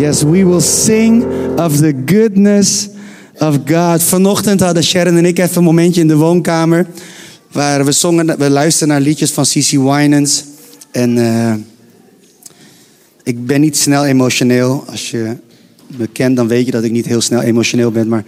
Yes, we will sing of the goodness of God. Vanochtend hadden Sharon en ik even een momentje in de woonkamer. Waar we zongen, we luisterden naar liedjes van Cici Winans. En uh, ik ben niet snel emotioneel. Als je me kent, dan weet je dat ik niet heel snel emotioneel ben. Maar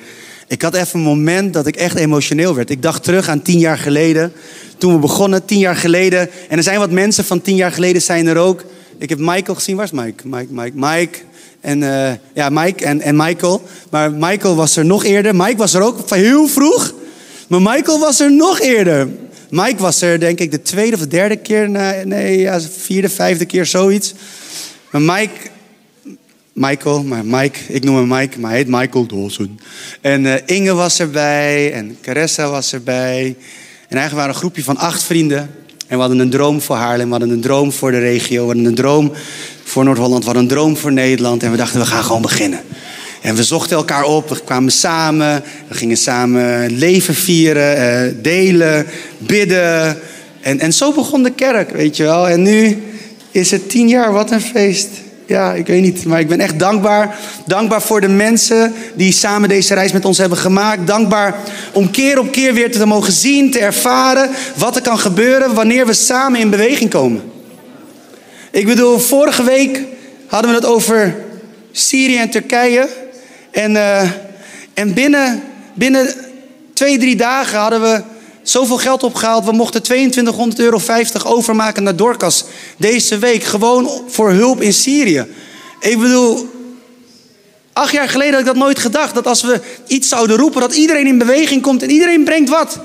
ik had even een moment dat ik echt emotioneel werd. Ik dacht terug aan tien jaar geleden. Toen we begonnen, tien jaar geleden. En er zijn wat mensen van tien jaar geleden zijn er ook. Ik heb Michael gezien. Waar is Mike? Mike, Mike, Mike. En uh, ja, Mike en, en Michael. Maar Michael was er nog eerder. Mike was er ook heel vroeg. Maar Michael was er nog eerder. Mike was er denk ik de tweede of de derde keer. Nee, ja, vierde, vijfde keer zoiets. Maar Mike, Michael, maar Mike, ik noem hem Mike, maar hij heet Michael Dawson. En uh, Inge was erbij en Caressa was erbij. En eigenlijk waren een groepje van acht vrienden. En we hadden een droom voor Haarlem, we hadden een droom voor de regio, we hadden een droom voor Noord-Holland, we hadden een droom voor Nederland. En we dachten, we gaan gewoon beginnen. En we zochten elkaar op, we kwamen samen, we gingen samen leven vieren, uh, delen, bidden. En, en zo begon de kerk, weet je wel. En nu is het tien jaar, wat een feest. Ja, ik weet niet, maar ik ben echt dankbaar. Dankbaar voor de mensen die samen deze reis met ons hebben gemaakt. Dankbaar om keer op keer weer te mogen zien, te ervaren wat er kan gebeuren wanneer we samen in beweging komen. Ik bedoel, vorige week hadden we het over Syrië en Turkije. En, uh, en binnen, binnen twee, drie dagen hadden we zoveel geld opgehaald. We mochten 2200 euro 50 overmaken naar Dorcas deze week. Gewoon voor hulp in Syrië. Ik bedoel, acht jaar geleden had ik dat nooit gedacht. Dat als we iets zouden roepen, dat iedereen in beweging komt en iedereen brengt wat.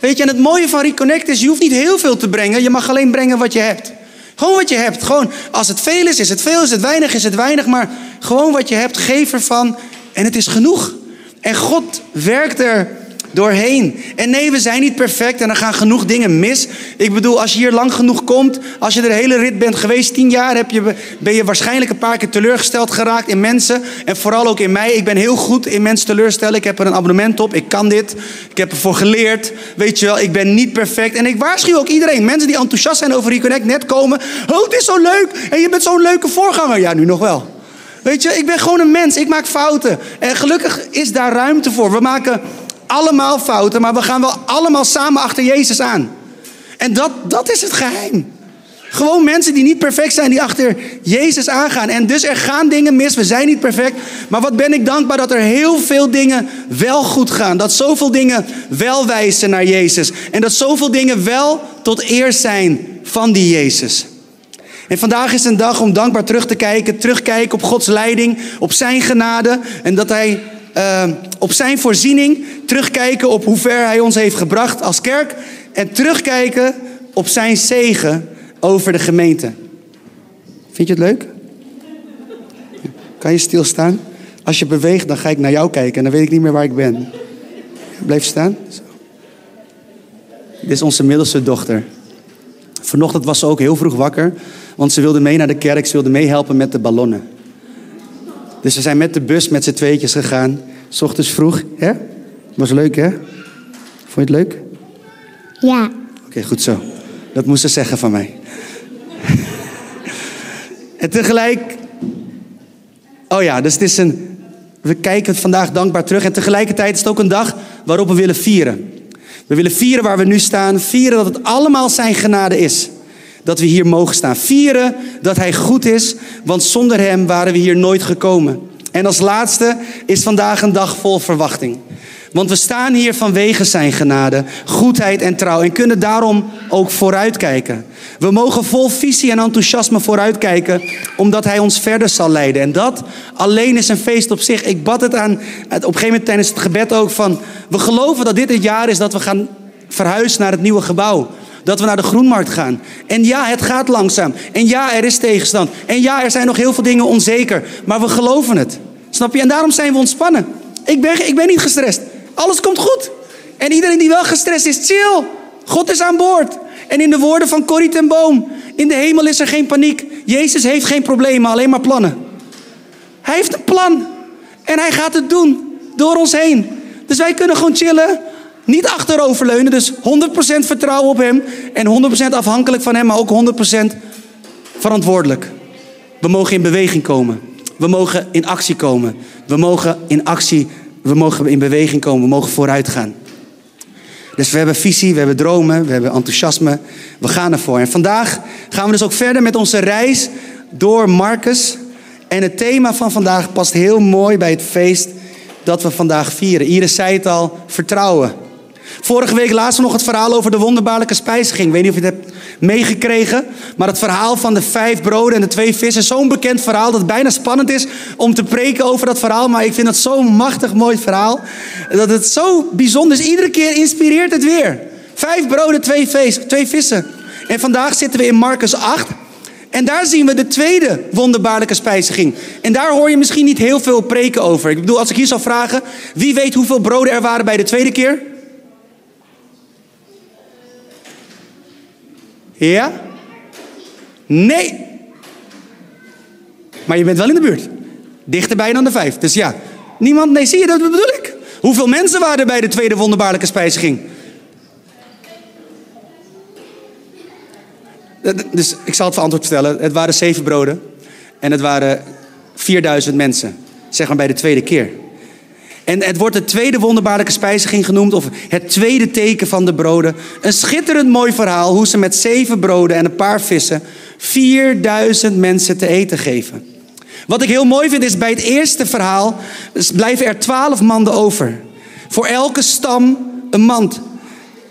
Weet je, en het mooie van Reconnect is, je hoeft niet heel veel te brengen. Je mag alleen brengen wat je hebt. Gewoon wat je hebt. Gewoon, als het veel is, is het veel. Is het weinig, is het weinig. Maar gewoon wat je hebt, geef ervan. En het is genoeg. En God werkt er doorheen. En nee, we zijn niet perfect en er gaan genoeg dingen mis. Ik bedoel, als je hier lang genoeg komt, als je de hele rit bent geweest, tien jaar, heb je, ben je waarschijnlijk een paar keer teleurgesteld geraakt in mensen. En vooral ook in mij. Ik ben heel goed in mensen teleurstellen. Ik heb er een abonnement op. Ik kan dit. Ik heb ervoor geleerd. Weet je wel, ik ben niet perfect. En ik waarschuw ook iedereen. Mensen die enthousiast zijn over Reconnect, net komen. Oh, het is zo leuk. En je bent zo'n leuke voorganger. Ja, nu nog wel. Weet je, ik ben gewoon een mens. Ik maak fouten. En gelukkig is daar ruimte voor. We maken allemaal fouten, maar we gaan wel allemaal samen achter Jezus aan. En dat, dat is het geheim. Gewoon mensen die niet perfect zijn, die achter Jezus aangaan. En dus er gaan dingen mis, we zijn niet perfect. Maar wat ben ik dankbaar dat er heel veel dingen wel goed gaan. Dat zoveel dingen wel wijzen naar Jezus. En dat zoveel dingen wel tot eer zijn van die Jezus. En vandaag is een dag om dankbaar terug te kijken. Terugkijken op Gods leiding, op zijn genade. En dat hij uh, op zijn voorziening, terugkijken op hoe ver hij ons heeft gebracht als kerk en terugkijken op zijn zegen over de gemeente. Vind je het leuk? Kan je stilstaan? Als je beweegt, dan ga ik naar jou kijken en dan weet ik niet meer waar ik ben. Blijf staan. Dit is onze middelste dochter. Vanochtend was ze ook heel vroeg wakker, want ze wilde mee naar de kerk, ze wilde meehelpen met de ballonnen. Dus we zijn met de bus met z'n tweetjes gegaan. S ochtends vroeg. Hè? Was leuk, hè? Vond je het leuk? Ja. Oké, goed zo. Dat moest ze zeggen van mij. en tegelijk... Oh ja, dus het is een... We kijken vandaag dankbaar terug. En tegelijkertijd is het ook een dag waarop we willen vieren. We willen vieren waar we nu staan. Vieren dat het allemaal zijn genade is dat we hier mogen staan. Vieren dat Hij goed is, want zonder Hem waren we hier nooit gekomen. En als laatste is vandaag een dag vol verwachting. Want we staan hier vanwege Zijn genade, goedheid en trouw en kunnen daarom ook vooruitkijken. We mogen vol visie en enthousiasme vooruitkijken, omdat Hij ons verder zal leiden. En dat alleen is een feest op zich. Ik bad het aan, op een gegeven moment tijdens het gebed ook van, we geloven dat dit het jaar is dat we gaan verhuizen naar het nieuwe gebouw dat we naar de groenmarkt gaan. En ja, het gaat langzaam. En ja, er is tegenstand. En ja, er zijn nog heel veel dingen onzeker. Maar we geloven het. Snap je? En daarom zijn we ontspannen. Ik ben, ik ben niet gestrest. Alles komt goed. En iedereen die wel gestrest is, chill. God is aan boord. En in de woorden van Corrie ten Boom: in de hemel is er geen paniek. Jezus heeft geen problemen, alleen maar plannen. Hij heeft een plan. En hij gaat het doen door ons heen. Dus wij kunnen gewoon chillen. Niet achteroverleunen, dus 100% vertrouwen op Hem en 100% afhankelijk van Hem, maar ook 100% verantwoordelijk. We mogen in beweging komen. We mogen in actie komen. We mogen in actie, we mogen in beweging komen. We mogen vooruit gaan. Dus we hebben visie, we hebben dromen, we hebben enthousiasme. We gaan ervoor. En vandaag gaan we dus ook verder met onze reis door Marcus. En het thema van vandaag past heel mooi bij het feest dat we vandaag vieren. Iris zei het al, vertrouwen. Vorige week we nog het verhaal over de wonderbaarlijke spijziging. Ik weet niet of je het hebt meegekregen. Maar het verhaal van de vijf broden en de twee vissen is zo'n bekend verhaal dat het bijna spannend is om te preken over dat verhaal. Maar ik vind het zo'n machtig mooi verhaal. Dat het zo bijzonder is. Iedere keer inspireert het weer. Vijf broden, twee, twee vissen. En vandaag zitten we in Marcus 8. En daar zien we de tweede wonderbaarlijke spijziging. En daar hoor je misschien niet heel veel preken over. Ik bedoel, als ik hier zou vragen, wie weet hoeveel broden er waren bij de tweede keer? Ja? Nee. Maar je bent wel in de buurt. Dichterbij dan de vijf. Dus ja, niemand, nee, zie je, dat bedoel ik. Hoeveel mensen waren er bij de tweede wonderbaarlijke spijziging? Dus ik zal het verantwoord vertellen. Het waren zeven broden. En het waren 4000 mensen. Zeg maar bij de tweede keer. En het wordt de tweede wonderbaarlijke spijziging genoemd, of het tweede teken van de broden. Een schitterend mooi verhaal hoe ze met zeven broden en een paar vissen 4000 mensen te eten geven. Wat ik heel mooi vind is bij het eerste verhaal blijven er twaalf manden over. Voor elke stam een mand.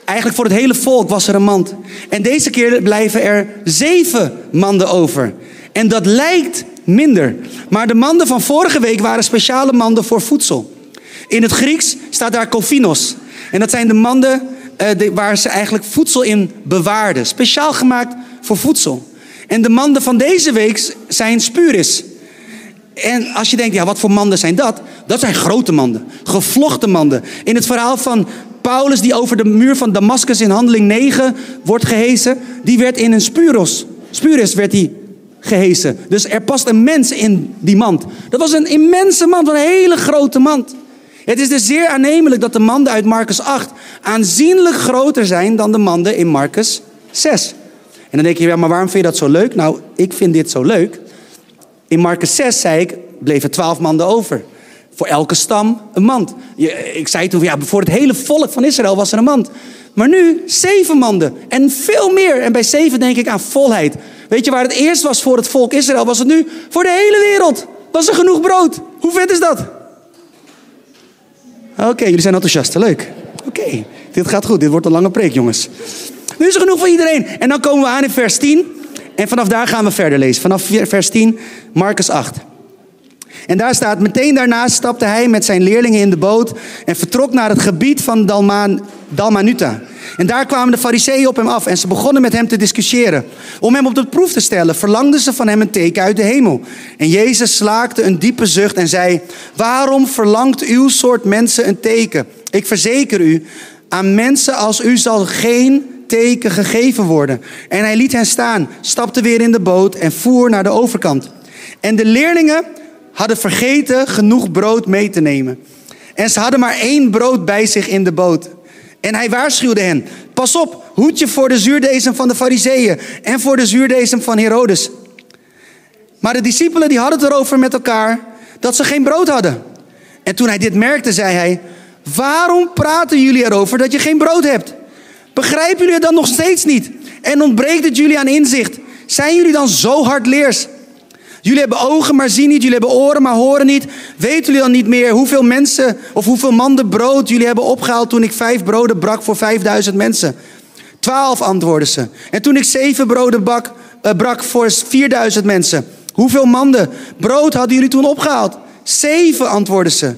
Eigenlijk voor het hele volk was er een mand. En deze keer blijven er zeven manden over. En dat lijkt minder. Maar de manden van vorige week waren speciale manden voor voedsel. In het Grieks staat daar kofinos. En dat zijn de manden uh, waar ze eigenlijk voedsel in bewaarden. Speciaal gemaakt voor voedsel. En de manden van deze week zijn spuris. En als je denkt, ja, wat voor manden zijn dat? Dat zijn grote manden, gevlochten manden. In het verhaal van Paulus, die over de muur van Damascus in handeling 9 wordt gehezen, die werd in een spuros. Spuris werd die gehezen. Dus er past een mens in die mand. Dat was een immense mand, een hele grote mand. Het is dus zeer aannemelijk dat de manden uit Marcus 8 aanzienlijk groter zijn dan de manden in Marcus 6. En dan denk je, ja, maar waarom vind je dat zo leuk? Nou, ik vind dit zo leuk. In Marcus 6 zei ik, bleven twaalf manden over. Voor elke stam een mand. Ik zei toen, ja, voor het hele volk van Israël was er een mand. Maar nu zeven manden en veel meer. En bij zeven denk ik aan volheid. Weet je waar het eerst was voor het volk Israël, was het nu voor de hele wereld. Was er genoeg brood? Hoe vet is dat? Oké, jullie zijn enthousiast. Leuk. Oké, dit gaat goed. Dit wordt een lange preek, jongens. Nu is er genoeg voor iedereen. En dan komen we aan in vers 10. En vanaf daar gaan we verder lezen. Vanaf vers 10, Marcus 8. En daar staat, meteen daarna stapte hij met zijn leerlingen in de boot en vertrok naar het gebied van Dalman, Dalmanuta. En daar kwamen de fariseeën op hem af en ze begonnen met hem te discussiëren. Om hem op de proef te stellen, verlangden ze van hem een teken uit de hemel. En Jezus slaakte een diepe zucht en zei, waarom verlangt uw soort mensen een teken? Ik verzeker u, aan mensen als u zal geen teken gegeven worden. En hij liet hen staan, stapte weer in de boot en voer naar de overkant. En de leerlingen hadden vergeten genoeg brood mee te nemen. En ze hadden maar één brood bij zich in de boot. En hij waarschuwde hen: Pas op, hoed je voor de zuurdesem van de Fariseeën en voor de zuurdesem van Herodes. Maar de discipelen die hadden het erover met elkaar dat ze geen brood hadden. En toen hij dit merkte, zei hij: Waarom praten jullie erover dat je geen brood hebt? Begrijpen jullie het dan nog steeds niet? En ontbreekt het jullie aan inzicht? Zijn jullie dan zo hardleers? Jullie hebben ogen, maar zien niet. Jullie hebben oren, maar horen niet. Weten jullie dan niet meer hoeveel mensen of hoeveel manden brood jullie hebben opgehaald toen ik vijf broden brak voor vijfduizend mensen? Twaalf antwoordden ze. En toen ik zeven broden uh, brak voor vierduizend mensen. Hoeveel manden brood hadden jullie toen opgehaald? Zeven antwoordden ze.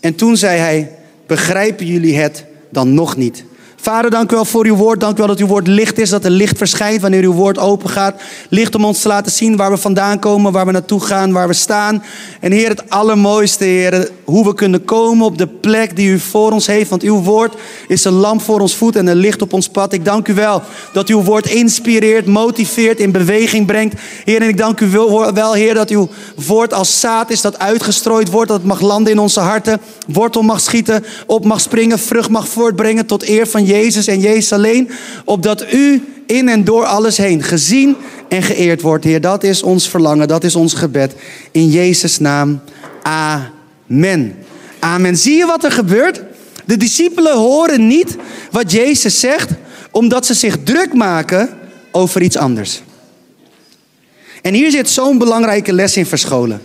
En toen zei hij: Begrijpen jullie het dan nog niet? Vader, dank u wel voor uw woord. Dank u wel dat uw woord licht is, dat er licht verschijnt wanneer uw woord open gaat. Licht om ons te laten zien waar we vandaan komen, waar we naartoe gaan, waar we staan. En Heer, het allermooiste, Heer, hoe we kunnen komen op de plek die u voor ons heeft. Want uw woord is een lamp voor ons voet en een licht op ons pad. Ik dank u wel dat uw woord inspireert, motiveert, in beweging brengt. Heer, en ik dank u wel, Heer, dat uw woord als zaad is dat uitgestrooid wordt, dat het mag landen in onze harten, wortel mag schieten, op mag springen, vrucht mag voortbrengen tot eer van Jezus en Jezus alleen, opdat u in en door alles heen gezien en geëerd wordt, Heer. Dat is ons verlangen, dat is ons gebed. In Jezus' naam, amen. Amen. Zie je wat er gebeurt? De discipelen horen niet wat Jezus zegt, omdat ze zich druk maken over iets anders. En hier zit zo'n belangrijke les in verscholen.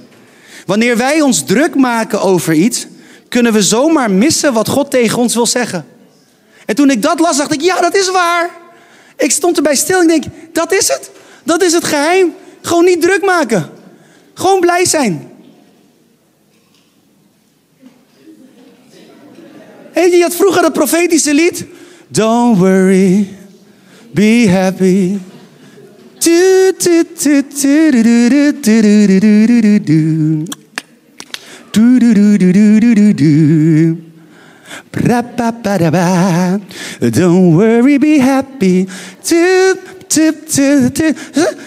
Wanneer wij ons druk maken over iets, kunnen we zomaar missen wat God tegen ons wil zeggen. En toen ik dat las, dacht ik, ja, dat is waar. Ik stond erbij stil en ik denk, dat is het. Dat is het geheim. Gewoon niet druk maken. Gewoon blij zijn. Je, je had vroeger dat profetische lied. Don't worry, be happy. Don't worry, be happy.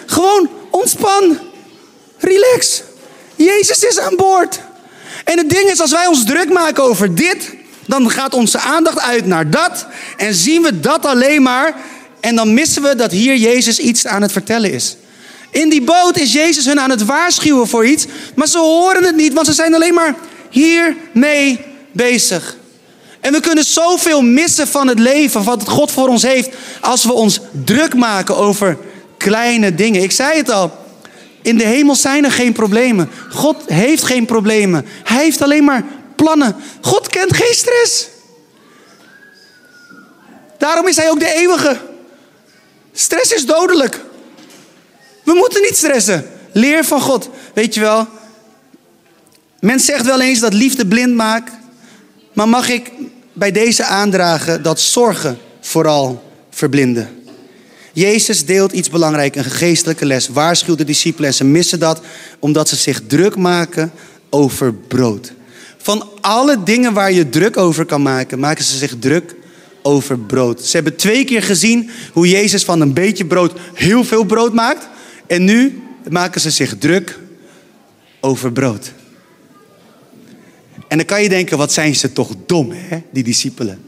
Gewoon ontspan. Relax. Jezus is aan boord. En het ding is, als wij ons druk maken over dit, dan gaat onze aandacht uit naar dat. En zien we dat alleen maar. En dan missen we dat hier Jezus iets aan het vertellen is. In die boot is Jezus hun aan het waarschuwen voor iets. Maar ze horen het niet, want ze zijn alleen maar hiermee bezig. En we kunnen zoveel missen van het leven, wat God voor ons heeft, als we ons druk maken over kleine dingen. Ik zei het al, in de hemel zijn er geen problemen. God heeft geen problemen. Hij heeft alleen maar plannen. God kent geen stress. Daarom is hij ook de eeuwige. Stress is dodelijk. We moeten niet stressen. Leer van God. Weet je wel, men zegt wel eens dat liefde blind maakt. Maar mag ik bij deze aandragen dat zorgen vooral verblinden? Jezus deelt iets belangrijks, een geestelijke les. Waarschuwt de discipelen en ze missen dat omdat ze zich druk maken over brood. Van alle dingen waar je druk over kan maken, maken ze zich druk over brood. Ze hebben twee keer gezien hoe Jezus van een beetje brood heel veel brood maakt. En nu maken ze zich druk over brood. En dan kan je denken, wat zijn ze toch dom, hè, die discipelen.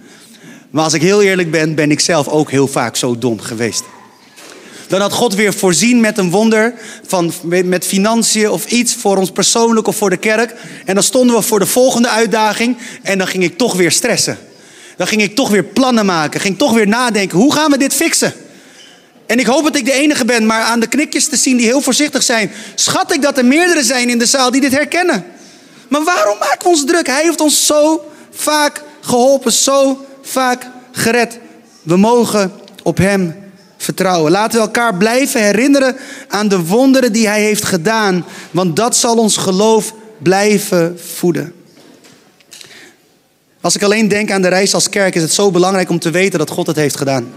Maar als ik heel eerlijk ben, ben ik zelf ook heel vaak zo dom geweest. Dan had God weer voorzien met een wonder, van, met financiën of iets voor ons persoonlijk of voor de kerk. En dan stonden we voor de volgende uitdaging en dan ging ik toch weer stressen. Dan ging ik toch weer plannen maken, ging toch weer nadenken, hoe gaan we dit fixen? En ik hoop dat ik de enige ben, maar aan de knikjes te zien die heel voorzichtig zijn, schat ik dat er meerdere zijn in de zaal die dit herkennen. Maar waarom maken we ons druk? Hij heeft ons zo vaak geholpen, zo vaak gered. We mogen op Hem vertrouwen. Laten we elkaar blijven herinneren aan de wonderen die Hij heeft gedaan, want dat zal ons geloof blijven voeden. Als ik alleen denk aan de reis als kerk, is het zo belangrijk om te weten dat God het heeft gedaan.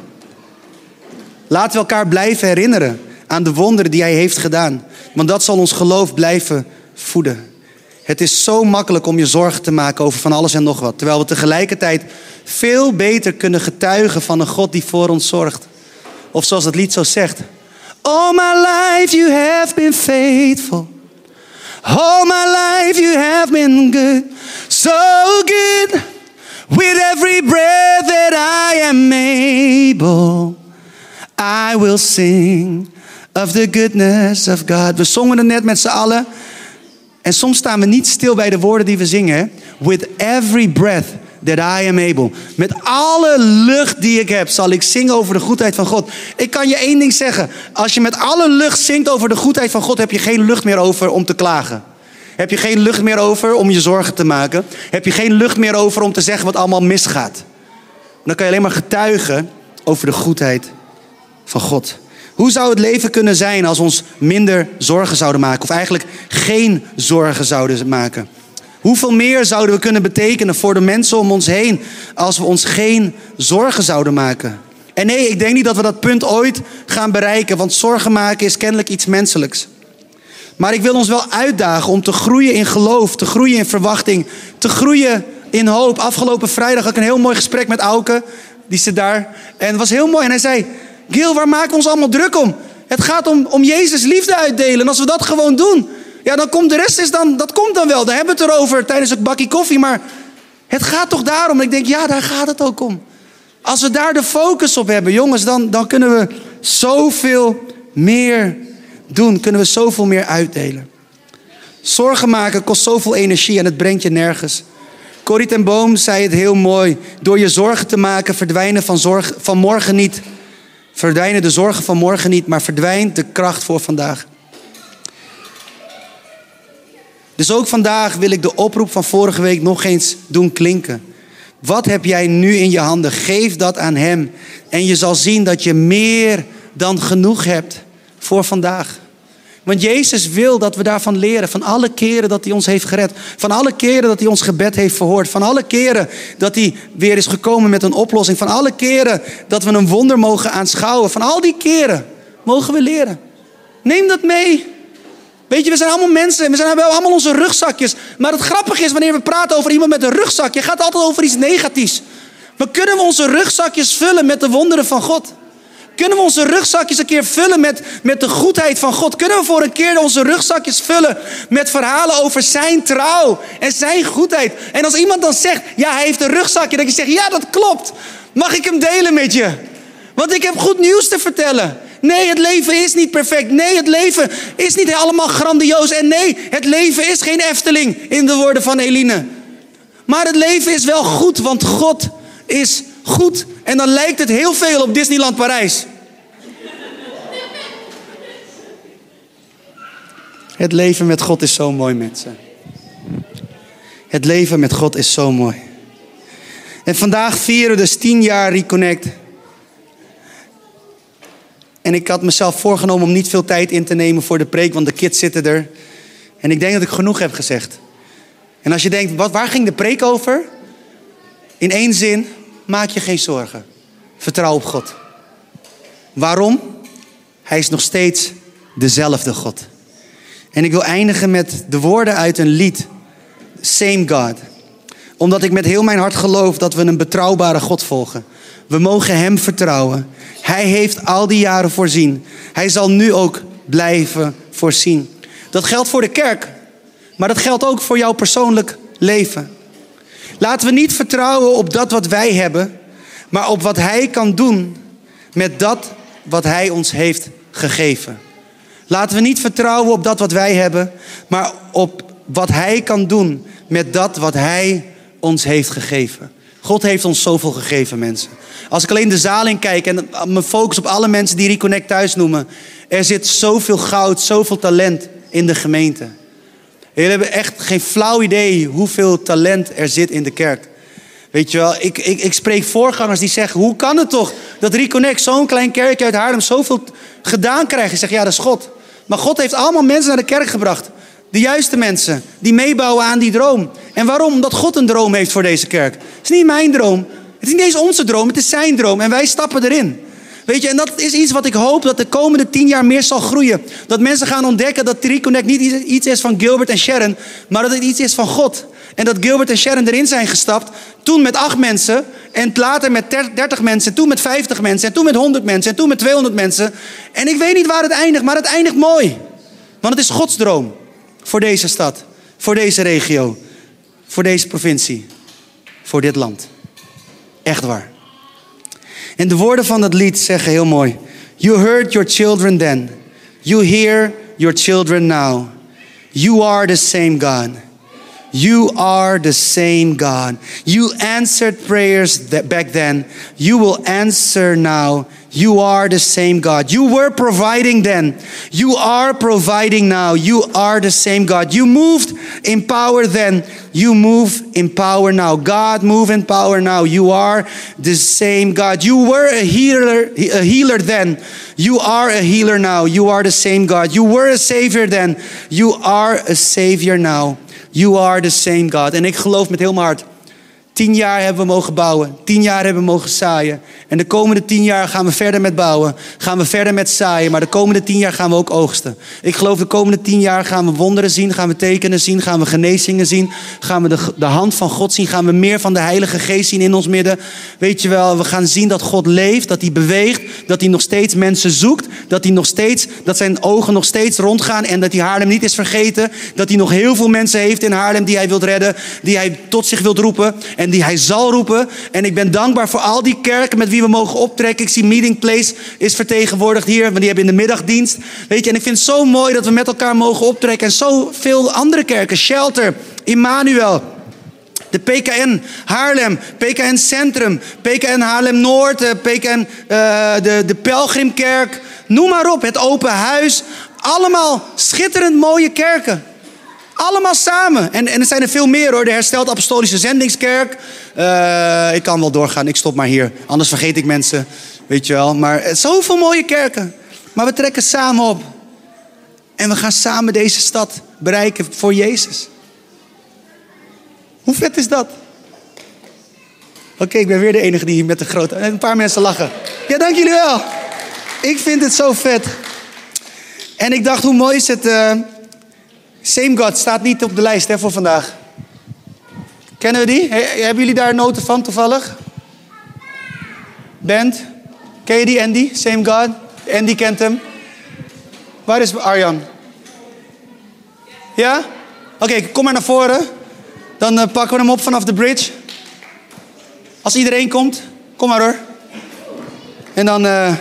Laten we elkaar blijven herinneren aan de wonderen die Hij heeft gedaan, want dat zal ons geloof blijven voeden. Het is zo makkelijk om je zorgen te maken over van alles en nog wat. Terwijl we tegelijkertijd veel beter kunnen getuigen van een God die voor ons zorgt. Of zoals het lied zo zegt. All my life you have been faithful. All my life you have been good. So good. With every breath that I am able. I will sing of the goodness of God. We zongen het net met z'n allen. En soms staan we niet stil bij de woorden die we zingen. With every breath that I am able. Met alle lucht die ik heb, zal ik zingen over de goedheid van God. Ik kan je één ding zeggen. Als je met alle lucht zingt over de goedheid van God, heb je geen lucht meer over om te klagen. Heb je geen lucht meer over om je zorgen te maken. Heb je geen lucht meer over om te zeggen wat allemaal misgaat. Dan kan je alleen maar getuigen over de goedheid van God. Hoe zou het leven kunnen zijn als ons minder zorgen zouden maken? Of eigenlijk geen zorgen zouden maken? Hoeveel meer zouden we kunnen betekenen voor de mensen om ons heen als we ons geen zorgen zouden maken? En nee, ik denk niet dat we dat punt ooit gaan bereiken, want zorgen maken is kennelijk iets menselijks. Maar ik wil ons wel uitdagen om te groeien in geloof, te groeien in verwachting, te groeien in hoop. Afgelopen vrijdag had ik een heel mooi gesprek met Auke, die zit daar. En het was heel mooi. En hij zei: Gil, waar maken we ons allemaal druk om? Het gaat om, om Jezus liefde uitdelen. En als we dat gewoon doen, ja, dan komt de rest is dan, dat komt dan wel. Daar hebben we het erover tijdens een bakje koffie. Maar het gaat toch daarom. Ik denk, ja, daar gaat het ook om. Als we daar de focus op hebben, jongens, dan, dan kunnen we zoveel meer doen, kunnen we zoveel meer uitdelen. Zorgen maken kost zoveel energie en het brengt je nergens. Corrie ten Boom zei het heel mooi. Door je zorgen te maken verdwijnen van, zorg, van morgen niet. Verdwijnen de zorgen van morgen niet, maar verdwijnt de kracht voor vandaag. Dus ook vandaag wil ik de oproep van vorige week nog eens doen klinken. Wat heb jij nu in je handen? Geef dat aan Hem. En je zal zien dat je meer dan genoeg hebt voor vandaag. Want Jezus wil dat we daarvan leren. Van alle keren dat hij ons heeft gered. Van alle keren dat hij ons gebed heeft verhoord. Van alle keren dat hij weer is gekomen met een oplossing. Van alle keren dat we een wonder mogen aanschouwen. Van al die keren mogen we leren. Neem dat mee. Weet je, we zijn allemaal mensen. We zijn allemaal onze rugzakjes. Maar het grappige is, wanneer we praten over iemand met een rugzakje, gaat het altijd over iets negatiefs. Maar kunnen we onze rugzakjes vullen met de wonderen van God? Kunnen we onze rugzakjes een keer vullen met, met de goedheid van God? Kunnen we voor een keer onze rugzakjes vullen met verhalen over zijn trouw en zijn goedheid? En als iemand dan zegt, ja, hij heeft een rugzakje, dan je zegt, ja, dat klopt. Mag ik hem delen met je? Want ik heb goed nieuws te vertellen. Nee, het leven is niet perfect. Nee, het leven is niet allemaal grandioos. En nee, het leven is geen Efteling, in de woorden van Eline. Maar het leven is wel goed, want God is goed. En dan lijkt het heel veel op Disneyland Parijs. Het leven met God is zo mooi, mensen. Het leven met God is zo mooi. En vandaag vieren we dus tien jaar Reconnect. En ik had mezelf voorgenomen om niet veel tijd in te nemen voor de preek, want de kids zitten er. En ik denk dat ik genoeg heb gezegd. En als je denkt, wat, waar ging de preek over? In één zin, maak je geen zorgen. Vertrouw op God. Waarom? Hij is nog steeds dezelfde God. En ik wil eindigen met de woorden uit een lied. Same God. Omdat ik met heel mijn hart geloof dat we een betrouwbare God volgen. We mogen Hem vertrouwen. Hij heeft al die jaren voorzien. Hij zal nu ook blijven voorzien. Dat geldt voor de kerk, maar dat geldt ook voor jouw persoonlijk leven. Laten we niet vertrouwen op dat wat wij hebben, maar op wat Hij kan doen met dat wat Hij ons heeft gegeven. Laten we niet vertrouwen op dat wat wij hebben, maar op wat Hij kan doen met dat wat Hij ons heeft gegeven. God heeft ons zoveel gegeven, mensen. Als ik alleen de zaal in kijk en me focus op alle mensen die Reconnect thuis noemen. Er zit zoveel goud, zoveel talent in de gemeente. Jullie hebben echt geen flauw idee hoeveel talent er zit in de kerk. Weet je wel, ik, ik, ik spreek voorgangers die zeggen: hoe kan het toch dat Reconnect, zo'n klein kerkje uit Haarlem, zoveel gedaan krijgt? Ik zeg: ja, dat is God. Maar God heeft allemaal mensen naar de kerk gebracht. De juiste mensen die meebouwen aan die droom. En waarom? Omdat God een droom heeft voor deze kerk. Het is niet mijn droom. Het is niet eens onze droom, het is zijn droom. En wij stappen erin. Weet je, en dat is iets wat ik hoop dat de komende tien jaar meer zal groeien. Dat mensen gaan ontdekken dat Reconnect niet iets is van Gilbert en Sharon, maar dat het iets is van God. En dat Gilbert en Sharon erin zijn gestapt, toen met acht mensen, en later met 30 mensen, en toen met 50 mensen, en toen met 100 mensen, en toen met 200 mensen. En ik weet niet waar het eindigt, maar het eindigt mooi. Want het is Gods droom voor deze stad, voor deze regio, voor deze provincie, voor dit land. Echt waar. En de woorden van dat lied zeggen heel mooi. You heard your children then. You hear your children now. You are the same God. You are the same God. You answered prayers that back then. You will answer now. You are the same God. You were providing then. You are providing now. You are the same God. You moved in power then. You move in power now. God move in power now. You are the same God. You were a healer, a healer then. You are a healer now. You are the same God. You were a savior then. You are a savior now. You are the same God. En ik geloof met heel mijn hart Tien jaar hebben we mogen bouwen. Tien jaar hebben we mogen zaaien. En de komende tien jaar gaan we verder met bouwen. Gaan we verder met zaaien. Maar de komende tien jaar gaan we ook oogsten. Ik geloof de komende tien jaar gaan we wonderen zien. Gaan we tekenen zien. Gaan we genezingen zien. Gaan we de, de hand van God zien. Gaan we meer van de Heilige Geest zien in ons midden. Weet je wel, we gaan zien dat God leeft. Dat hij beweegt. Dat hij nog steeds mensen zoekt. Dat hij nog steeds, dat zijn ogen nog steeds rondgaan. En dat hij Haarlem niet is vergeten. Dat hij nog heel veel mensen heeft in Haarlem die hij wilt redden. Die hij tot zich wilt roepen. En die hij zal roepen. En ik ben dankbaar voor al die kerken met wie we mogen optrekken. Ik zie Meeting Place is vertegenwoordigd hier, want die hebben in de middagdienst. Weet je, en ik vind het zo mooi dat we met elkaar mogen optrekken. En zoveel andere kerken, Shelter, Immanuel. De PKN Haarlem, PKN Centrum, PKN Haarlem Noord, de PKN, uh, de, de Pelgrimkerk. Noem maar op, het Open Huis. Allemaal schitterend mooie kerken. Allemaal samen. En, er zijn er veel meer hoor. De Hersteld Apostolische Zendingskerk. Uh, ik kan wel doorgaan, ik stop maar hier. Anders vergeet ik mensen, weet je wel. Maar zoveel mooie kerken. Maar we trekken samen op. En we gaan samen deze stad bereiken voor Jezus. Hoe vet is dat? Oké, ik ben weer de enige die met de grote... Een paar mensen lachen. Ja, dank jullie wel. Ik vind het zo vet. En ik dacht, hoe mooi is het... Same God staat niet op de lijst hè, voor vandaag. Kennen we die? hebben jullie daar noten van toevallig? Band? Ken je die, Andy? Same God? Andy kent hem. Waar is Arjan? Ja? Oké, kom maar naar voren. Dan uh, pakken we hem op vanaf de bridge. Als iedereen komt, kom maar hoor. En dan. Uh...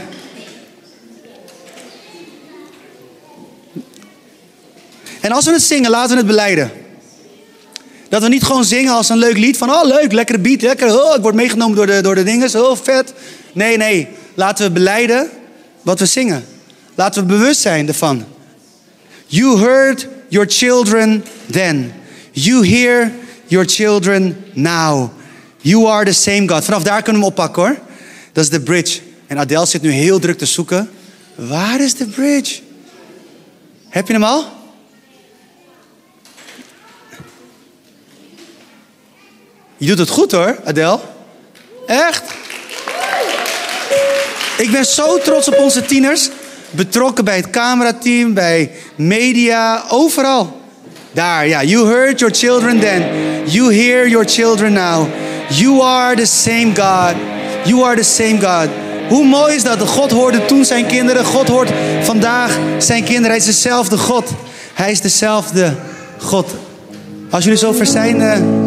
En als we het zingen, laten we het beleiden. Dat we niet gewoon zingen als een leuk lied van, oh leuk, lekkere beat, lekker, oh, ik word meegenomen door de, door de dingen, oh vet. Nee, nee, laten we beleiden wat we zingen. Laten we bewust zijn ervan. You heard your children then. You hear your children now. You are the same God. Vanaf daar kunnen we hem oppakken hoor. Dat is de bridge. En Adele zit nu heel druk te zoeken. Waar is de bridge? Heb je hem al? Je doet het goed hoor, Adele. Echt? Ik ben zo trots op onze tieners. Betrokken bij het camerateam, bij media, overal. Daar, ja. You heard your children then. You hear your children now. You are the same God. You are the same God. Hoe mooi is dat? God hoorde toen zijn kinderen. God hoort vandaag zijn kinderen. Hij is dezelfde God. Hij is dezelfde God. Als jullie zover zijn. Uh...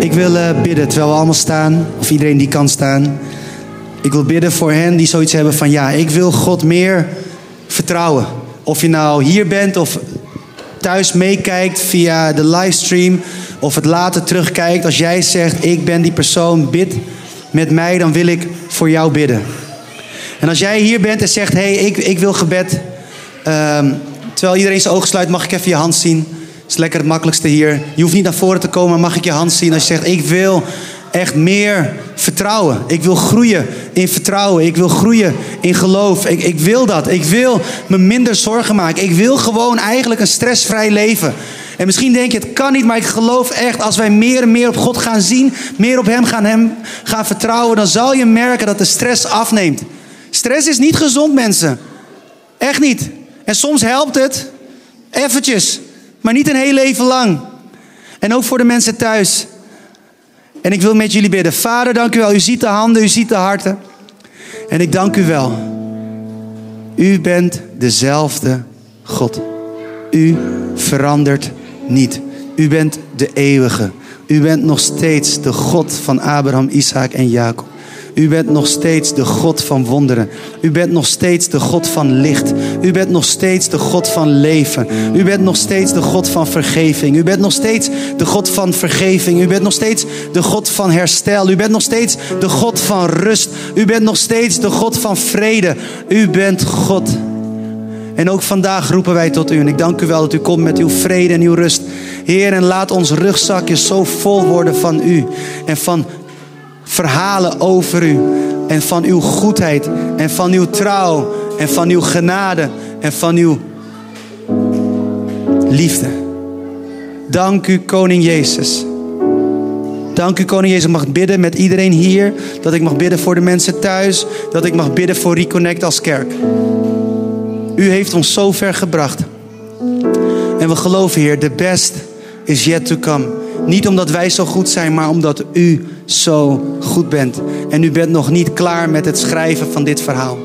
Ik wil uh, bidden terwijl we allemaal staan. Of iedereen die kan staan. Ik wil bidden voor hen die zoiets hebben van ja, ik wil God meer vertrouwen. Of je nou hier bent of thuis meekijkt via de livestream of het later terugkijkt, als jij zegt: Ik ben die persoon, bid met mij, dan wil ik voor jou bidden. En als jij hier bent en zegt: Hé, hey, ik, ik wil gebed. Um, terwijl iedereen zijn ogen sluit, mag ik even je hand zien? Is lekker het makkelijkste hier. Je hoeft niet naar voren te komen, mag ik je hand zien als je zegt: Ik wil echt meer vertrouwen. Ik wil groeien in vertrouwen. Ik wil groeien in geloof. Ik, ik wil dat. Ik wil me minder zorgen maken. Ik wil gewoon eigenlijk een stressvrij leven. En misschien denk je, het kan niet, maar ik geloof echt, als wij meer en meer op God gaan zien, meer op Hem gaan, hem gaan vertrouwen, dan zal je merken dat de stress afneemt. Stress is niet gezond, mensen. Echt niet. En soms helpt het, eventjes, maar niet een heel leven lang. En ook voor de mensen thuis. En ik wil met jullie bidden. Vader, dank u wel. U ziet de handen, u ziet de harten. En ik dank u wel. U bent dezelfde God. U verandert niet. U bent de eeuwige. U bent nog steeds de God van Abraham, Isaac en Jacob. U bent nog steeds de God van wonderen. U bent nog steeds de God van licht. U bent nog steeds de God van leven. U bent nog steeds de God van vergeving. U bent nog steeds de God van vergeving. U bent nog steeds de God van herstel. U bent nog steeds de God van rust. U bent nog steeds de God van vrede. U bent God. En ook vandaag roepen wij tot u. En ik dank u wel dat u komt met uw vrede en uw rust. Heer, en laat ons rugzakje zo vol worden van u. En van verhalen over u. En van uw goedheid. En van uw trouw. En van uw genade. En van uw liefde. Dank u, Koning Jezus. Dank u, Koning Jezus. Ik mag bidden met iedereen hier. Dat ik mag bidden voor de mensen thuis. Dat ik mag bidden voor Reconnect als kerk. U heeft ons zo ver gebracht. En we geloven, Heer, the best is yet to come. Niet omdat wij zo goed zijn, maar omdat u zo goed bent. En u bent nog niet klaar met het schrijven van dit verhaal.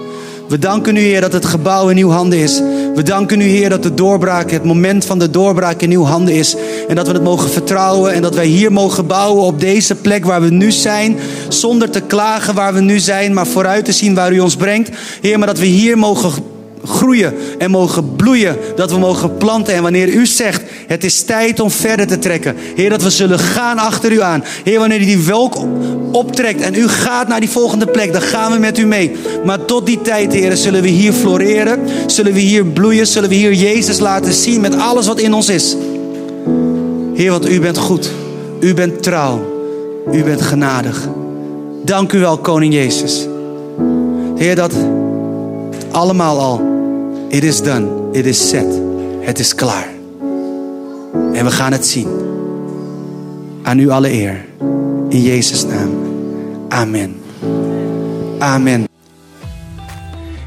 We danken u, Heer, dat het gebouw in uw handen is. We danken u, Heer, dat de doorbraak, het moment van de doorbraak in uw handen is. En dat we het mogen vertrouwen en dat wij hier mogen bouwen op deze plek waar we nu zijn. Zonder te klagen waar we nu zijn, maar vooruit te zien waar u ons brengt. Heer, maar dat we hier mogen groeien en mogen bloeien. Dat we mogen planten. En wanneer u zegt, het is tijd om verder te trekken. Heer, dat we zullen gaan achter u aan. Heer, wanneer u die welk optrekt en u gaat naar die volgende plek, dan gaan we met u mee. Maar tot die tijd, Heer, zullen we hier floreren. Zullen we hier bloeien. Zullen we hier Jezus laten zien met alles wat in ons is. Heer, want u bent goed. U bent trouw. U bent genadig. Dank u wel, Koning Jezus. Heer, dat allemaal al It is done. It is set. Het is klaar. En we gaan het zien. Aan u alle eer. In Jezus' naam. Amen. Amen.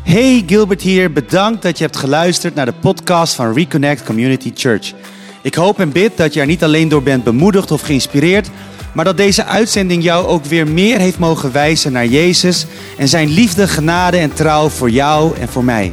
Hey Gilbert hier. Bedankt dat je hebt geluisterd naar de podcast van Reconnect Community Church. Ik hoop en bid dat je er niet alleen door bent bemoedigd of geïnspireerd, maar dat deze uitzending jou ook weer meer heeft mogen wijzen naar Jezus en zijn liefde, genade en trouw voor jou en voor mij.